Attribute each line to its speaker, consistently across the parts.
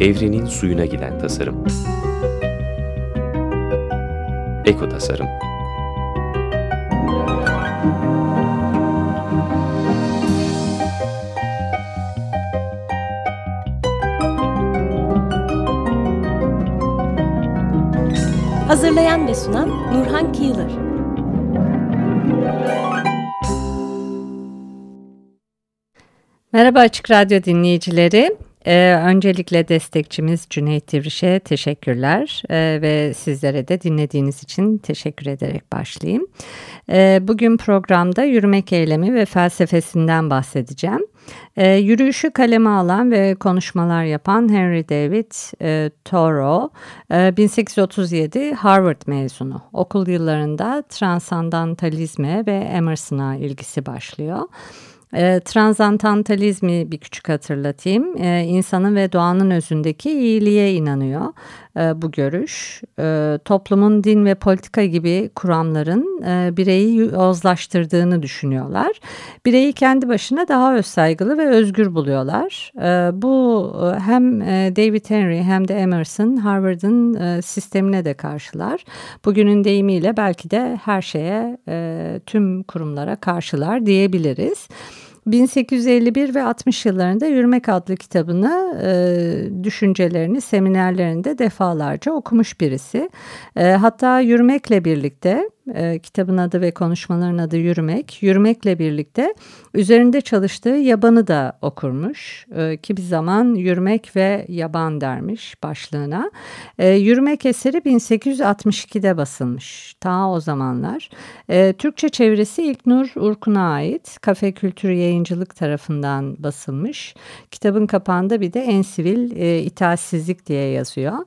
Speaker 1: Evrenin suyuna giden tasarım. Eko Tasarım
Speaker 2: Hazırlayan ve sunan Nurhan Kıyılır.
Speaker 3: Merhaba Açık Radyo dinleyicileri. Ee, öncelikle destekçimiz Cüneyt Divriş'e teşekkürler ee, ve sizlere de dinlediğiniz için teşekkür ederek başlayayım. Ee, bugün programda yürümek eylemi ve felsefesinden bahsedeceğim. Ee, yürüyüşü kaleme alan ve konuşmalar yapan Henry David e, Thoreau, e, 1837 Harvard mezunu. Okul yıllarında transandantalizme ve Emerson'a ilgisi başlıyor. E, transantantalizmi bir küçük hatırlatayım. E, insanın ve doğanın özündeki iyiliğe inanıyor e, bu görüş. E, toplumun din ve politika gibi kuramların e, bireyi yozlaştırdığını düşünüyorlar. Bireyi kendi başına daha özsaygılı ve özgür buluyorlar. E, bu hem e, David Henry hem de Emerson Harvard'ın e, sistemine de karşılar. Bugünün deyimiyle belki de her şeye e, tüm kurumlara karşılar diyebiliriz. 1851 ve 60 yıllarında Yürümek adlı kitabını e, düşüncelerini seminerlerinde defalarca okumuş birisi. E, hatta yürümekle birlikte e, kitabın adı ve konuşmaların adı Yürümek. Yürümekle birlikte üzerinde çalıştığı yabanı da okurmuş. E, ki bir zaman Yürümek ve Yaban dermiş başlığına. E, Yürümek eseri 1862'de basılmış. Ta o zamanlar. E, Türkçe çevirisi İlknur Urkun'a ait. Kafe Kültürü Yayıncılık tarafından basılmış. Kitabın kapağında bir de en sivil e, itaatsizlik diye yazıyor.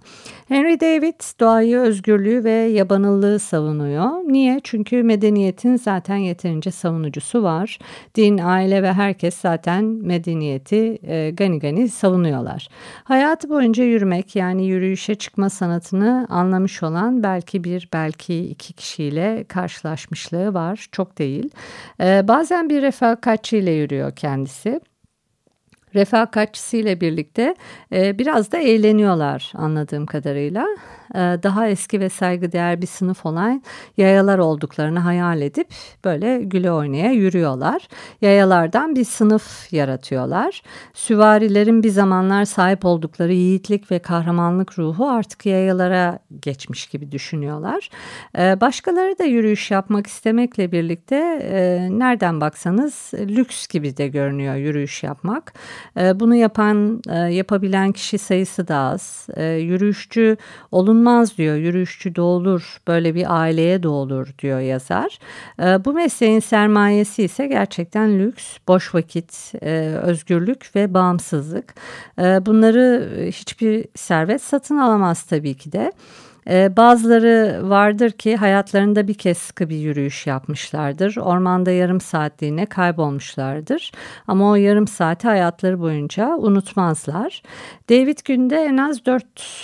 Speaker 3: Henry David doğayı, özgürlüğü ve yabanıllığı savunuyor. Niye? Çünkü medeniyetin zaten yeterince savunucusu var. Din, aile ve herkes zaten medeniyeti e, gani gani savunuyorlar. Hayatı boyunca yürümek yani yürüyüşe çıkma sanatını anlamış olan belki bir belki iki kişiyle karşılaşmışlığı var. Çok değil. E, bazen bir refakatçi ile yürüyor kendisi refakatçisiyle birlikte e, biraz da eğleniyorlar anladığım kadarıyla. E, daha eski ve saygıdeğer bir sınıf olan yayalar olduklarını hayal edip böyle güle oynaya yürüyorlar. Yayalardan bir sınıf yaratıyorlar. Süvarilerin bir zamanlar sahip oldukları yiğitlik ve kahramanlık ruhu artık yayalara geçmiş gibi düşünüyorlar. E, başkaları da yürüyüş yapmak istemekle birlikte e, nereden baksanız lüks gibi de görünüyor yürüyüş yapmak. Bunu yapan, yapabilen kişi sayısı da az. Yürüyüşçü olunmaz diyor, yürüyüşçü doğulur, böyle bir aileye doğulur diyor yazar. Bu mesleğin sermayesi ise gerçekten lüks, boş vakit, özgürlük ve bağımsızlık. Bunları hiçbir servet satın alamaz tabii ki de. Ee, bazıları vardır ki hayatlarında bir kez sıkı bir yürüyüş yapmışlardır. Ormanda yarım saatliğine kaybolmuşlardır. Ama o yarım saati hayatları boyunca unutmazlar. David günde en az 4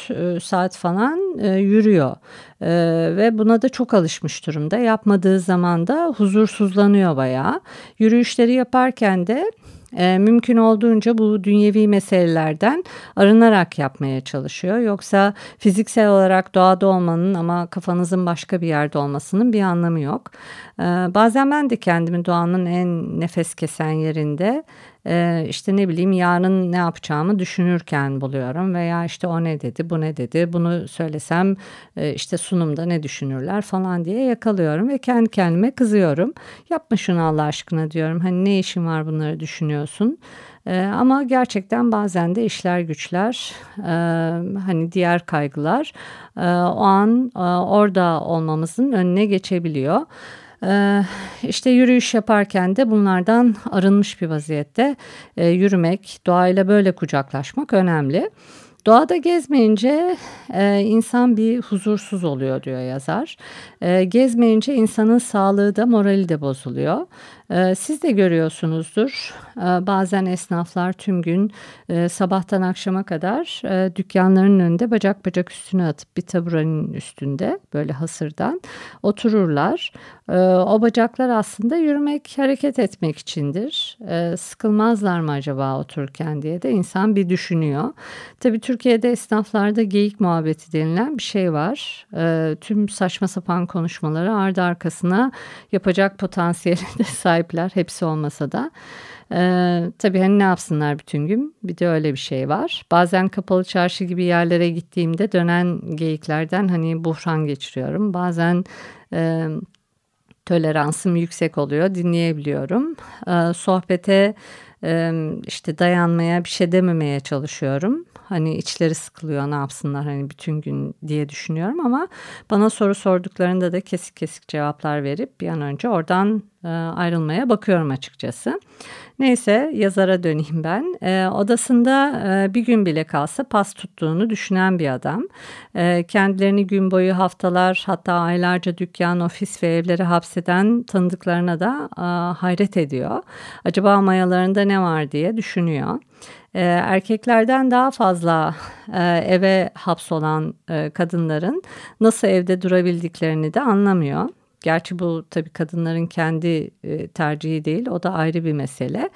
Speaker 3: e, saat falan e, yürüyor. E, ve buna da çok alışmış durumda. Yapmadığı zaman da huzursuzlanıyor bayağı. Yürüyüşleri yaparken de e, mümkün olduğunca bu dünyevi meselelerden arınarak yapmaya çalışıyor. Yoksa fiziksel olarak doğada olmanın ama kafanızın başka bir yerde olmasının bir anlamı yok. E, bazen ben de kendimi doğanın en nefes kesen yerinde e, işte ne bileyim yarın ne yapacağımı düşünürken buluyorum veya işte o ne dedi bu ne dedi bunu söylesem e, işte sunumda ne düşünürler falan diye yakalıyorum ve kendi kendime kızıyorum. Yapma şunu Allah aşkına diyorum hani ne işin var bunları düşünüyorsun. Ee, ama gerçekten bazen de işler güçler e, hani diğer kaygılar e, o an e, orada olmamızın önüne geçebiliyor. Ee, işte yürüyüş yaparken de bunlardan arınmış bir vaziyette e, yürümek, doğayla böyle kucaklaşmak önemli. Doğada gezmeyince e, insan bir huzursuz oluyor diyor yazar. E, gezmeyince insanın sağlığı da morali de bozuluyor. Ee, siz de görüyorsunuzdur. Ee, bazen esnaflar tüm gün e, sabahtan akşama kadar e, dükkanların önünde bacak bacak üstüne atıp bir taburanın üstünde böyle hasırdan otururlar. Ee, o bacaklar aslında yürümek, hareket etmek içindir. Sıkılmazlar mı acaba otururken diye de insan bir düşünüyor. Tabii Türkiye'de esnaflarda geyik muhabbeti denilen bir şey var. Tüm saçma sapan konuşmaları ardı arkasına yapacak potansiyeli de sahipler. Hepsi olmasa da. Ee, tabii hani ne yapsınlar bütün gün? Bir de öyle bir şey var. Bazen kapalı çarşı gibi yerlere gittiğimde dönen geyiklerden hani buhran geçiriyorum. Bazen e, toleransım yüksek oluyor, dinleyebiliyorum. E, sohbete e, işte dayanmaya, bir şey dememeye çalışıyorum. Hani içleri sıkılıyor ne yapsınlar hani bütün gün diye düşünüyorum ama bana soru sorduklarında da kesik kesik cevaplar verip bir an önce oradan e, ayrılmaya bakıyorum açıkçası. Neyse yazara döneyim ben. E, odasında e, bir gün bile kalsa pas tuttuğunu düşünen bir adam. E, kendilerini gün boyu haftalar hatta aylarca dükkan, ofis ve evleri hapseden tanıdıklarına da e, hayret ediyor. Acaba mayalarında ne var diye düşünüyor. E, erkeklerden daha fazla e, eve hapsolan e, kadınların nasıl evde durabildiklerini de anlamıyor. Gerçi bu tabii kadınların kendi e, tercihi değil o da ayrı bir mesele.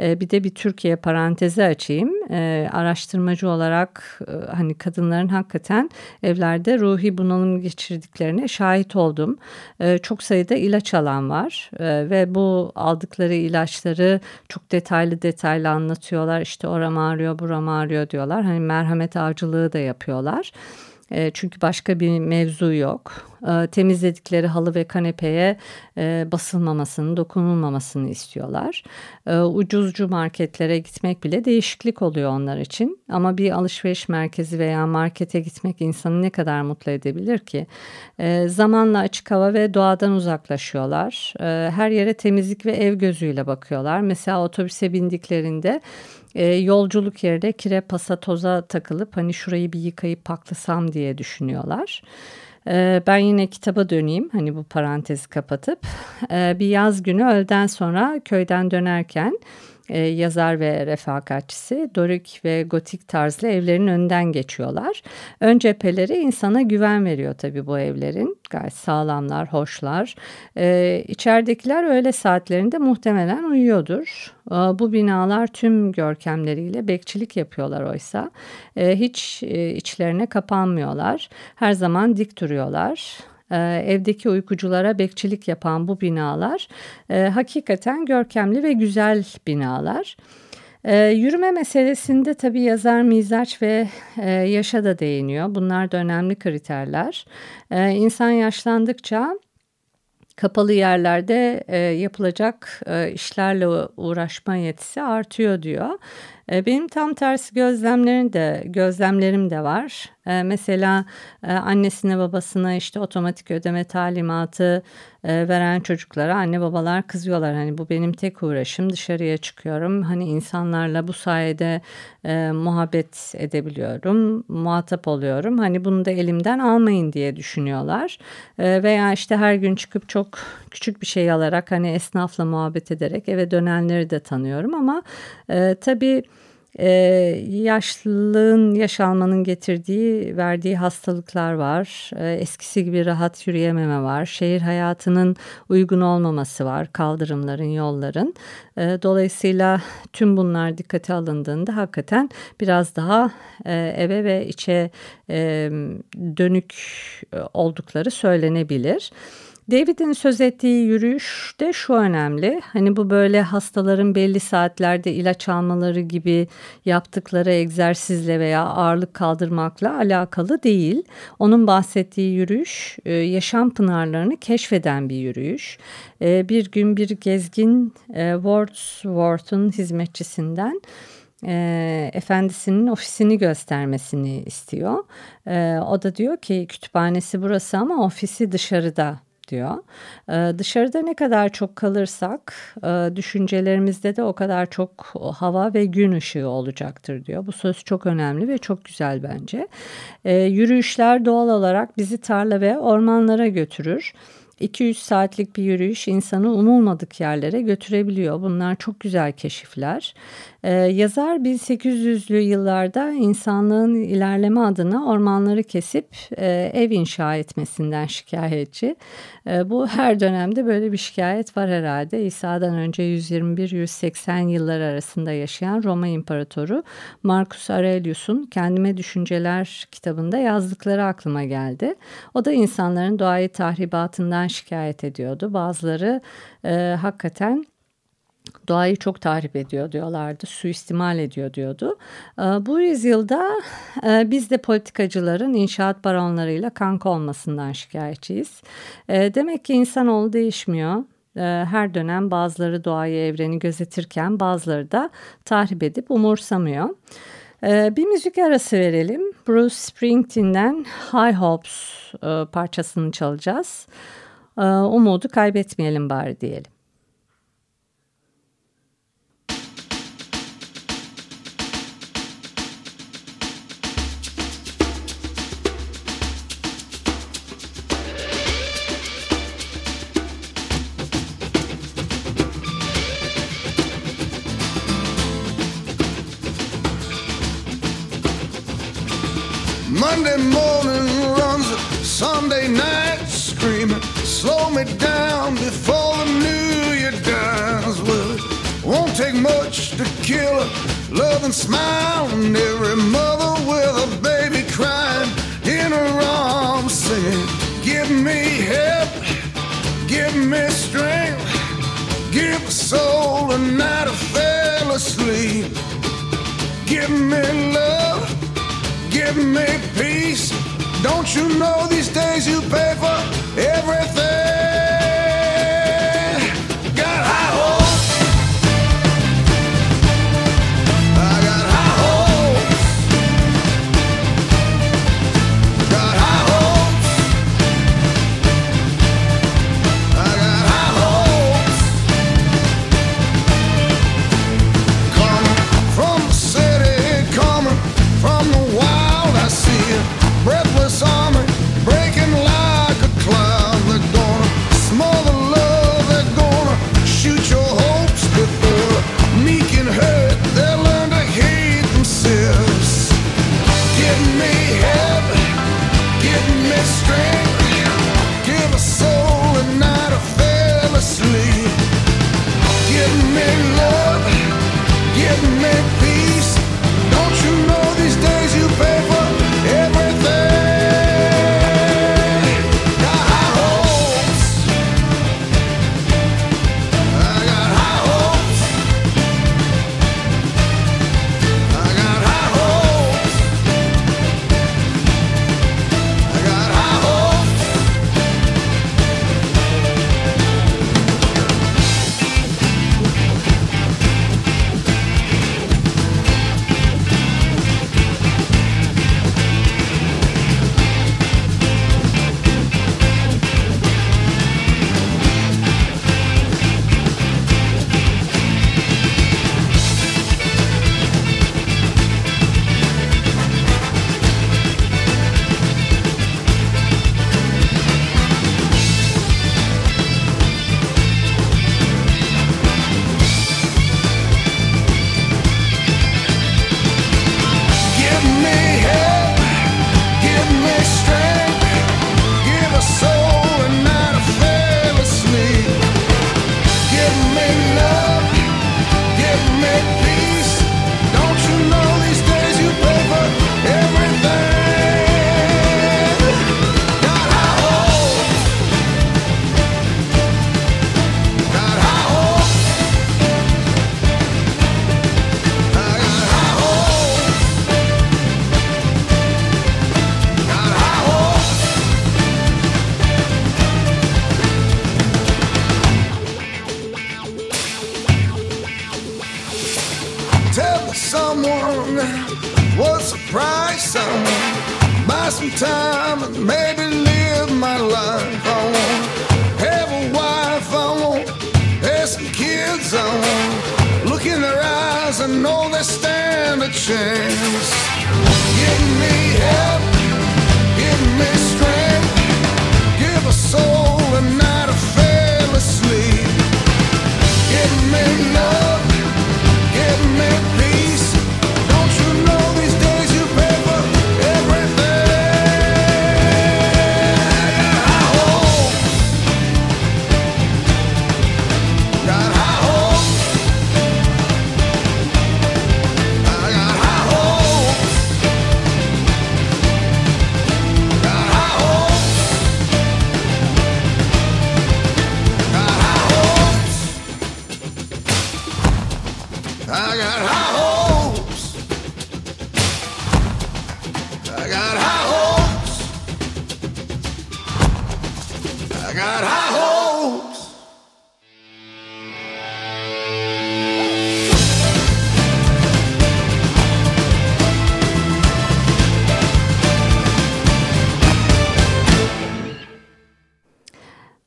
Speaker 3: E, bir de bir Türkiye parantezi açayım. E, araştırmacı olarak hani kadınların hakikaten evlerde ruhi bunalım geçirdiklerine şahit oldum. Çok sayıda ilaç alan var ve bu aldıkları ilaçları çok detaylı detaylı anlatıyorlar. İşte oram ağrıyor buram ağrıyor diyorlar. Hani merhamet avcılığı da yapıyorlar. Çünkü başka bir mevzu yok. E, temizledikleri halı ve kanepeye e, basılmamasını, dokunulmamasını istiyorlar. ucuzcu marketlere gitmek bile değişiklik oluyor onlar için. Ama bir alışveriş merkezi veya markete gitmek insanı ne kadar mutlu edebilir ki? zamanla açık hava ve doğadan uzaklaşıyorlar. her yere temizlik ve ev gözüyle bakıyorlar. Mesela otobüse bindiklerinde e, yolculuk yerine kire pasa toza takılıp hani şurayı bir yıkayıp paklasam diye düşünüyorlar. E, ben yine kitaba döneyim hani bu parantezi kapatıp. E, bir yaz günü öğleden sonra köyden dönerken e, yazar ve refakatçisi Dorik ve gotik tarzlı evlerin önünden geçiyorlar. Ön cepheleri insana güven veriyor tabii bu evlerin. Gayet sağlamlar, hoşlar. E, içeridekiler öğle saatlerinde muhtemelen uyuyordur. E, bu binalar tüm görkemleriyle bekçilik yapıyorlar oysa. E, hiç e, içlerine kapanmıyorlar. Her zaman dik duruyorlar evdeki uykuculara bekçilik yapan bu binalar e, hakikaten görkemli ve güzel binalar. E, yürüme meselesinde tabii yazar mizaç ve e, yaşa da değiniyor. Bunlar da önemli kriterler. E, insan yaşlandıkça kapalı yerlerde e, yapılacak işlerle uğraşma yetisi artıyor diyor. Benim tam tersi gözlemlerim de gözlemlerim de var. E, mesela e, annesine babasına işte otomatik ödeme talimatı veren çocuklara anne babalar kızıyorlar. Hani bu benim tek uğraşım dışarıya çıkıyorum. Hani insanlarla bu sayede e, muhabbet edebiliyorum, muhatap oluyorum. Hani bunu da elimden almayın diye düşünüyorlar. E, veya işte her gün çıkıp çok küçük bir şey alarak hani esnafla muhabbet ederek eve dönenleri de tanıyorum ama e, tabii ee, yaşlılığın, yaş almanın getirdiği, verdiği hastalıklar var. Ee, eskisi gibi rahat yürüyememe var. Şehir hayatının uygun olmaması var. Kaldırımların, yolların. Ee, dolayısıyla tüm bunlar dikkate alındığında hakikaten biraz daha e, eve ve içe e, dönük e, oldukları söylenebilir. David'in söz ettiği yürüyüş de şu önemli. Hani bu böyle hastaların belli saatlerde ilaç almaları gibi yaptıkları egzersizle veya ağırlık kaldırmakla alakalı değil. Onun bahsettiği yürüyüş e, yaşam pınarlarını keşfeden bir yürüyüş. E, bir gün bir gezgin e, Wordsworth'un hizmetçisinden efendisinin ofisini göstermesini istiyor. O da diyor ki kütüphanesi burası ama ofisi dışarıda diyor. Ee, dışarıda ne kadar çok kalırsak e, düşüncelerimizde de o kadar çok hava ve gün ışığı olacaktır diyor. Bu söz çok önemli ve çok güzel bence. Ee, yürüyüşler doğal olarak bizi tarla ve ormanlara götürür. 200 saatlik bir yürüyüş insanı umulmadık yerlere götürebiliyor. Bunlar çok güzel keşifler. Ee, yazar 1800'lü yıllarda insanlığın ilerleme adına ormanları kesip e, ev inşa etmesinden şikayetçi. E, bu her dönemde böyle bir şikayet var herhalde. İsa'dan önce 121-180 yıllar arasında yaşayan Roma İmparatoru Marcus Aurelius'un Kendime Düşünceler kitabında yazdıkları aklıma geldi. O da insanların doğayı tahribatından şikayet ediyordu. Bazıları e, hakikaten doğayı çok tahrip ediyor diyorlardı, suistimal ediyor diyordu. Ee, bu yüzyılda e, biz de politikacıların inşaat baronlarıyla kanka olmasından şikayetçiyiz. Ee, demek ki insanoğlu değişmiyor. Her dönem bazıları doğayı, evreni gözetirken bazıları da tahrip edip umursamıyor. Bir müzik arası verelim. Bruce Springsteen'den High Hopes e, parçasını çalacağız. Umudu kaybetmeyelim bari diyelim.
Speaker 4: Monday morning runs Sunday night slow me down before the new year dies. Well, it won't take much to kill a loving smile, and every mother with a baby crying in her arms, singing, "Give me help, give me strength, give a soul a night of fell asleep, give me love." give me peace. Don't you know these days you pay for everything?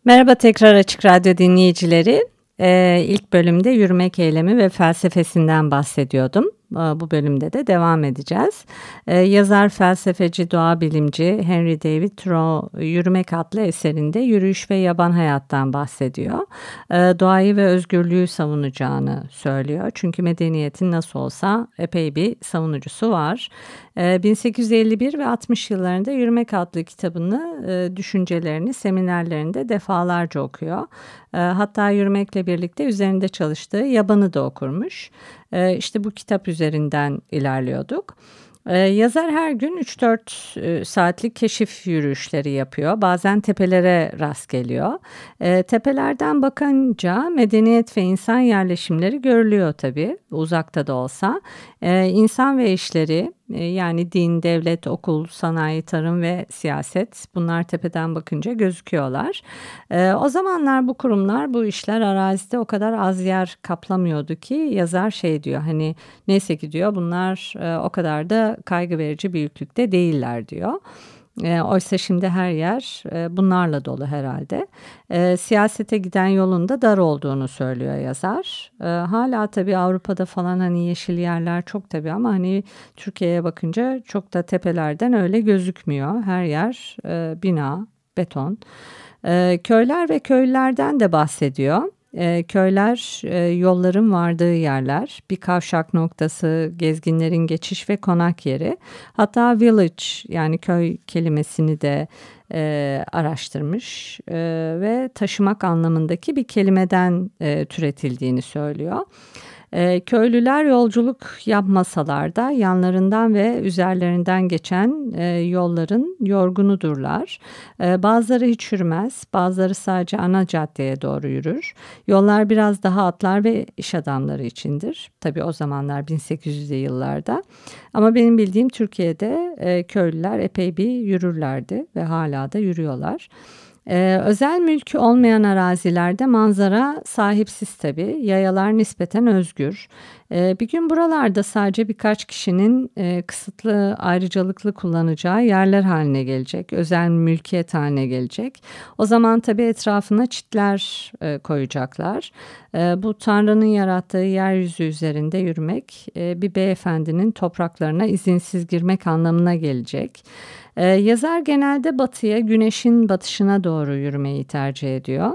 Speaker 3: Merhaba tekrar Açık Radyo dinleyicileri. Ee, ilk bölümde yürümek eylemi ve felsefesinden bahsediyordum. Ee, bu bölümde de devam edeceğiz. Ee, yazar, felsefeci, doğa bilimci Henry David Thoreau Yürümek adlı eserinde yürüyüş ve yaban hayattan bahsediyor. Ee, doğayı ve özgürlüğü savunacağını söylüyor. Çünkü medeniyetin nasıl olsa epey bir savunucusu var. 1851 ve 60 yıllarında Yürümek adlı kitabını, e, düşüncelerini seminerlerinde defalarca okuyor. Hatta yürümekle birlikte üzerinde çalıştığı yabanı da okurmuş. İşte bu kitap üzerinden ilerliyorduk. Ee, yazar her gün 3-4 e, saatlik keşif yürüyüşleri yapıyor. Bazen tepelere rast geliyor. Ee, tepelerden bakınca medeniyet ve insan yerleşimleri görülüyor tabii uzakta da olsa. Ee, insan ve işleri e, yani din, devlet, okul, sanayi, tarım ve siyaset bunlar tepeden bakınca gözüküyorlar. O zamanlar bu kurumlar bu işler arazide o kadar az yer kaplamıyordu ki yazar şey diyor hani neyse ki diyor bunlar e, o kadar da kaygı verici büyüklükte değiller diyor. E, oysa şimdi her yer e, bunlarla dolu herhalde. E, siyasete giden yolun da dar olduğunu söylüyor yazar. E, hala tabii Avrupa'da falan hani yeşil yerler çok tabii ama hani Türkiye'ye bakınca çok da tepelerden öyle gözükmüyor. Her yer e, bina, beton. E, köyler ve köylülerden de bahsediyor. E, köyler e, yolların vardığı yerler, bir kavşak noktası, gezginlerin geçiş ve konak yeri. Hatta village yani köy kelimesini de e, araştırmış e, ve taşımak anlamındaki bir kelimeden e, türetildiğini söylüyor. E, köylüler yolculuk yapmasalar da yanlarından ve üzerlerinden geçen e, yolların yorgunudurlar. E, bazıları hiç yürümez, bazıları sadece ana caddeye doğru yürür. Yollar biraz daha atlar ve iş adamları içindir. Tabii o zamanlar 1800'lü yıllarda. Ama benim bildiğim Türkiye'de e, köylüler epey bir yürürlerdi ve hala da yürüyorlar. Ee, özel mülkü olmayan arazilerde manzara sahipsiz tabii. Yayalar nispeten özgür. Ee, bir gün buralarda sadece birkaç kişinin e, kısıtlı ayrıcalıklı kullanacağı yerler haline gelecek. Özel mülkiyet haline gelecek. O zaman tabii etrafına çitler e, koyacaklar. E, bu Tanrı'nın yarattığı yeryüzü üzerinde yürümek e, bir beyefendinin topraklarına izinsiz girmek anlamına gelecek. Ee, yazar genelde batıya, güneşin batışına doğru yürümeyi tercih ediyor.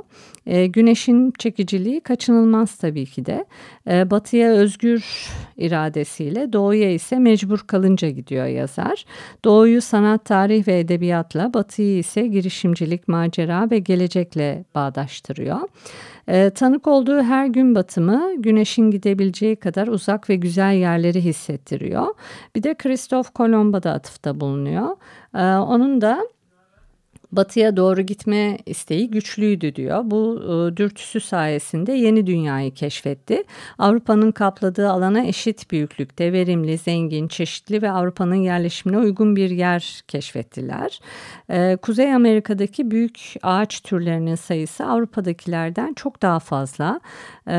Speaker 3: Ee, güneşin çekiciliği kaçınılmaz tabii ki de. Ee, batıya özgür iradesiyle, doğuya ise mecbur kalınca gidiyor yazar. Doğuyu sanat, tarih ve edebiyatla, batıyı ise girişimcilik, macera ve gelecekle bağdaştırıyor. E, tanık olduğu her gün batımı güneşin gidebileceği kadar uzak ve güzel yerleri hissettiriyor. Bir de Kristof Kolomb'a da atıfta bulunuyor. E, onun da batıya doğru gitme isteği güçlüydü diyor. Bu e, dürtüsü sayesinde yeni dünyayı keşfetti. Avrupa'nın kapladığı alana eşit büyüklükte, verimli, zengin, çeşitli ve Avrupa'nın yerleşimine uygun bir yer keşfettiler. E, Kuzey Amerika'daki büyük ağaç türlerinin sayısı Avrupa'dakilerden çok daha fazla. E,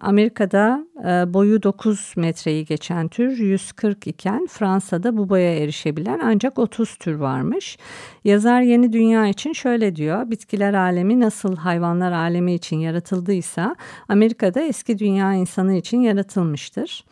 Speaker 3: Amerika'da e, boyu 9 metreyi geçen tür 140 iken Fransa'da bu boya erişebilen ancak 30 tür varmış. Yazar yeni dünya için şöyle diyor. Bitkiler alemi nasıl hayvanlar alemi için yaratıldıysa Amerika'da eski dünya insanı için yaratılmıştır.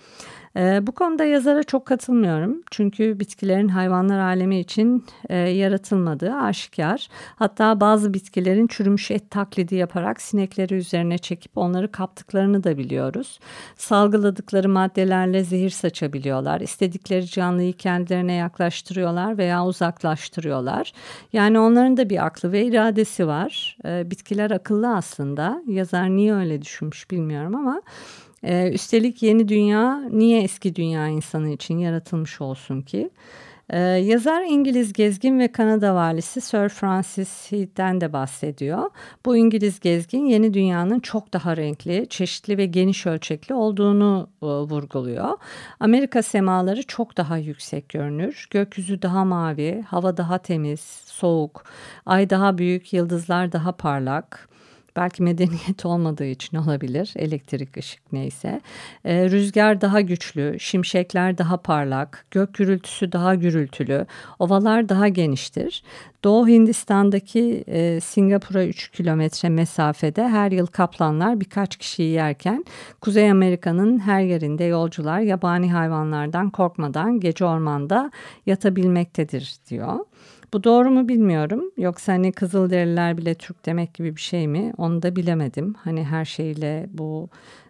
Speaker 3: E, bu konuda yazara çok katılmıyorum. Çünkü bitkilerin hayvanlar alemi için e, yaratılmadığı aşikar. Hatta bazı bitkilerin çürümüş et taklidi yaparak sinekleri üzerine çekip onları kaptıklarını da biliyoruz. Salgıladıkları maddelerle zehir saçabiliyorlar. İstedikleri canlıyı kendilerine yaklaştırıyorlar veya uzaklaştırıyorlar. Yani onların da bir aklı ve iradesi var. E, bitkiler akıllı aslında. Yazar niye öyle düşünmüş bilmiyorum ama... Ee, üstelik yeni dünya niye eski dünya insanı için yaratılmış olsun ki? Ee, yazar İngiliz gezgin ve Kanada valisi Sir Francis Heath'ten de bahsediyor. Bu İngiliz gezgin yeni dünyanın çok daha renkli, çeşitli ve geniş ölçekli olduğunu e, vurguluyor. Amerika semaları çok daha yüksek görünür. Gökyüzü daha mavi, hava daha temiz, soğuk, ay daha büyük, yıldızlar daha parlak. Belki medeniyet olmadığı için olabilir. Elektrik, ışık neyse. E, rüzgar daha güçlü, şimşekler daha parlak, gök gürültüsü daha gürültülü, ovalar daha geniştir. Doğu Hindistan'daki e, Singapur'a 3 kilometre mesafede her yıl kaplanlar birkaç kişiyi yerken Kuzey Amerika'nın her yerinde yolcular yabani hayvanlardan korkmadan gece ormanda yatabilmektedir diyor. Bu doğru mu bilmiyorum. Yoksa hani Kızılderililer bile Türk demek gibi bir şey mi? Onu da bilemedim. Hani her şeyle bu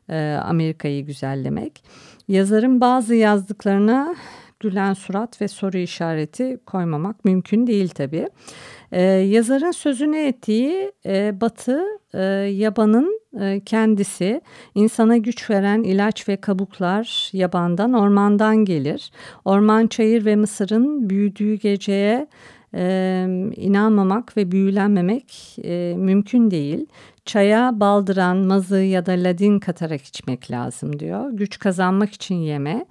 Speaker 3: e, Amerika'yı güzellemek. Yazarın bazı yazdıklarına gülen surat ve soru işareti koymamak mümkün değil tabii. Ee, yazarın sözünü ettiği e, Batı e, yabanın e, kendisi insana güç veren ilaç ve kabuklar yabandan ormandan gelir. Orman çayır ve mısırın büyüdüğü geceye e, inanmamak ve büyülenmemek e, mümkün değil. Çaya baldıran, mazı ya da ladin katarak içmek lazım diyor. Güç kazanmak için yeme,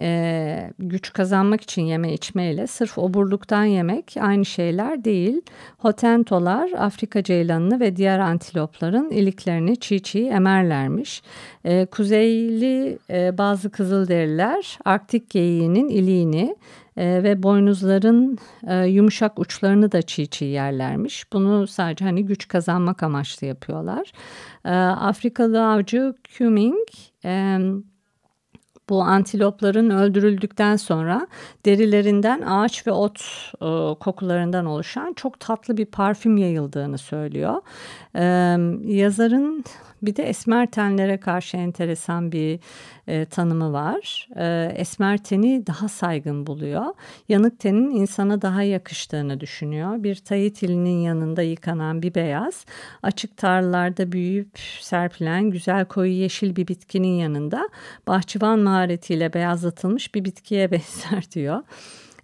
Speaker 3: e, güç kazanmak için yeme içmeyle sırf oburluktan yemek aynı şeyler değil. Hotentolar Afrika ceylanını ve diğer antilopların iliklerini çiğ çiğ emerlermiş. E, kuzeyli e, bazı kızılderiler Arktik geyiğinin iliğini e, ve boynuzların e, yumuşak uçlarını da çiğ çiğ yerlermiş. Bunu sadece hani güç kazanmak amaçlı yapıyorlar. E, Afrikalı avcı Cuming e, bu antilopların öldürüldükten sonra derilerinden ağaç ve ot e, kokularından oluşan çok tatlı bir parfüm yayıldığını söylüyor. E, yazarın bir de esmer tenlere karşı enteresan bir e, tanımı var. E, esmer teni daha saygın buluyor. Yanık tenin insana daha yakıştığını düşünüyor. Bir Tahitilinin yanında yıkanan bir beyaz, açık tarlalarda büyüyüp serpilen güzel koyu yeşil bir bitkinin yanında bahçıvan maharetiyle beyazlatılmış bir bitkiye benzer diyor.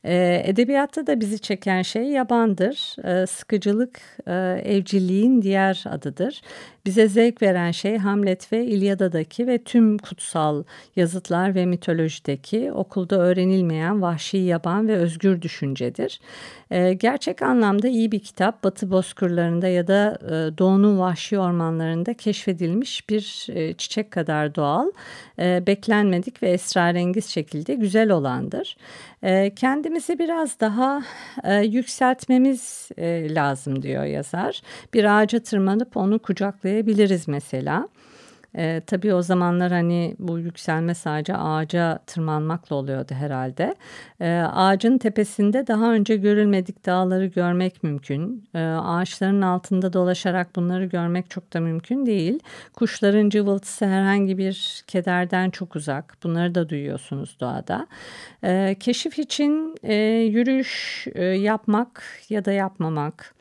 Speaker 3: E, edebiyatta da bizi çeken şey yabandır. E, sıkıcılık e, evcilliğin diğer adıdır. Bize zevk veren şey Hamlet ve İlyada'daki ve tüm kutsal yazıtlar ve mitolojideki okulda öğrenilmeyen vahşi yaban ve özgür düşüncedir. E, gerçek anlamda iyi bir kitap Batı bozkırlarında ya da e, Doğu'nun vahşi ormanlarında keşfedilmiş bir e, çiçek kadar doğal, beklenmedik ve esrarengiz şekilde güzel olandır. E, kendimizi biraz daha e, yükseltmemiz e, lazım diyor yazar. Bir ağaca tırmanıp onu kucaklayabiliriz mesela. E, tabii o zamanlar hani bu yükselme sadece ağaca tırmanmakla oluyordu herhalde. E, ağacın tepesinde daha önce görülmedik dağları görmek mümkün. E, ağaçların altında dolaşarak bunları görmek çok da mümkün değil. Kuşların cıvıltısı herhangi bir kederden çok uzak. Bunları da duyuyorsunuz doğada. E, keşif için e, yürüyüş e, yapmak ya da yapmamak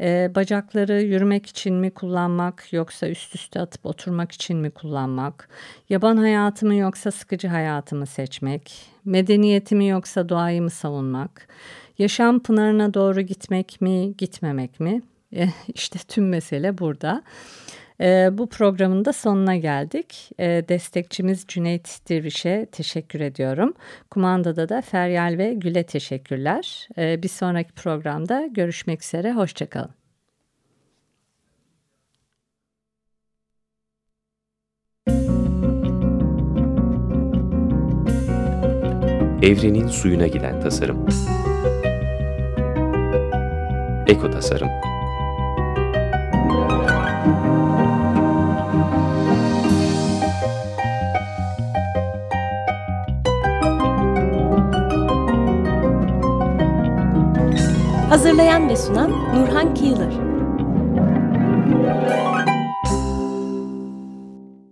Speaker 3: e, bacakları yürümek için mi kullanmak yoksa üst üste atıp oturmak için mi kullanmak? Yaban hayatımı yoksa sıkıcı hayatımı seçmek? Medeniyetimi yoksa doğayı mı savunmak? Yaşam pınarına doğru gitmek mi, gitmemek mi? E, işte tüm mesele burada. E, bu programın da sonuna geldik. E, destekçimiz Cüneyt Dirviş'e teşekkür ediyorum. Kumandada da Feryal ve Gül'e teşekkürler. E, bir sonraki programda görüşmek üzere. Hoşçakalın.
Speaker 1: Evrenin suyuna giden tasarım. Eko tasarım.
Speaker 2: Hazırlayan ve sunan Nurhan Kıyılır.